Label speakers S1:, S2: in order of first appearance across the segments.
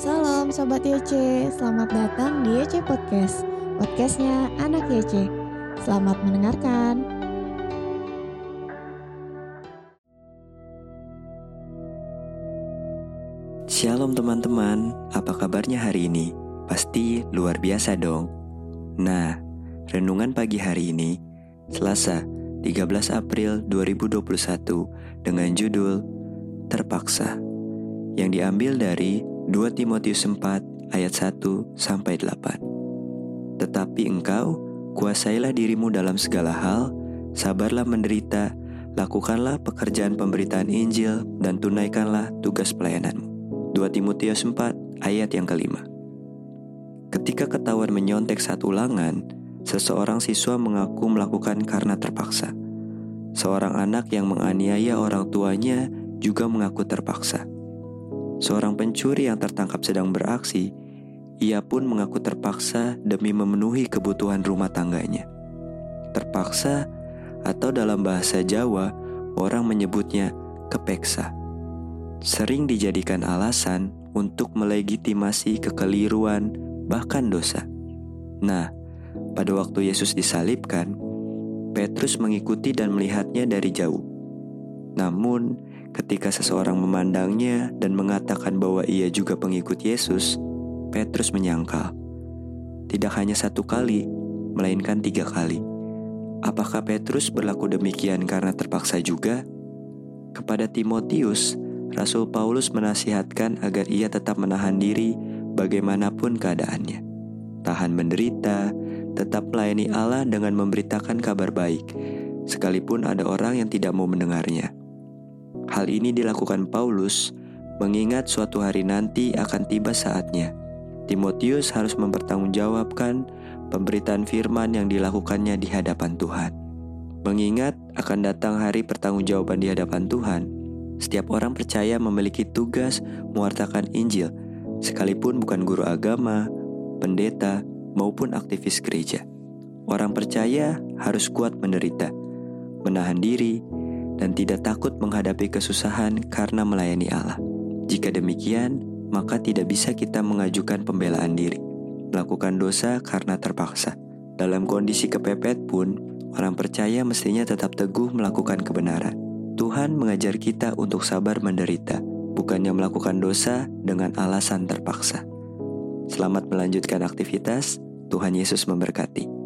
S1: Salam Sobat YC, selamat datang di YC Podcast. Podcastnya Anak YC Selamat mendengarkan.
S2: Shalom teman-teman, apa kabarnya hari ini? Pasti luar biasa dong. Nah, renungan pagi hari ini Selasa 13 April 2021 dengan judul Terpaksa yang diambil dari 2 Timotius 4 ayat 1 sampai 8. Tetapi engkau kuasailah dirimu dalam segala hal, sabarlah menderita, lakukanlah pekerjaan pemberitaan Injil dan tunaikanlah tugas pelayananmu. 2 Timotius 4 ayat yang kelima. Ketika ketahuan menyontek satu ulangan, seseorang siswa mengaku melakukan karena terpaksa. Seorang anak yang menganiaya orang tuanya juga mengaku terpaksa. Seorang pencuri yang tertangkap sedang beraksi, ia pun mengaku terpaksa demi memenuhi kebutuhan rumah tangganya. Terpaksa, atau dalam bahasa Jawa, orang menyebutnya kepeksa. Sering dijadikan alasan untuk melegitimasi kekeliruan, bahkan dosa. Nah, pada waktu Yesus disalibkan, Petrus mengikuti dan melihatnya dari jauh. Namun, Ketika seseorang memandangnya dan mengatakan bahwa ia juga pengikut Yesus, Petrus menyangkal. Tidak hanya satu kali, melainkan tiga kali. Apakah Petrus berlaku demikian karena terpaksa juga? Kepada Timotius, Rasul Paulus menasihatkan agar ia tetap menahan diri bagaimanapun keadaannya. Tahan menderita, tetap melayani Allah dengan memberitakan kabar baik, sekalipun ada orang yang tidak mau mendengarnya. Hal ini dilakukan Paulus mengingat suatu hari nanti akan tiba saatnya. Timotius harus mempertanggungjawabkan pemberitaan firman yang dilakukannya di hadapan Tuhan. Mengingat akan datang hari pertanggungjawaban di hadapan Tuhan, setiap orang percaya memiliki tugas mewartakan Injil, sekalipun bukan guru agama, pendeta, maupun aktivis gereja. Orang percaya harus kuat menderita, menahan diri, dan tidak takut menghadapi kesusahan karena melayani Allah. Jika demikian, maka tidak bisa kita mengajukan pembelaan diri, melakukan dosa karena terpaksa. Dalam kondisi kepepet pun, orang percaya mestinya tetap teguh melakukan kebenaran. Tuhan mengajar kita untuk sabar menderita, bukannya melakukan dosa dengan alasan terpaksa. Selamat melanjutkan aktivitas. Tuhan Yesus memberkati.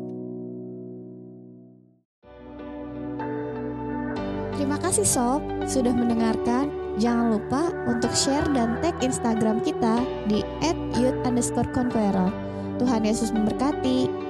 S1: Kasih Sob sudah mendengarkan. Jangan lupa untuk share dan tag Instagram kita di @youth_conqueror. Tuhan Yesus memberkati.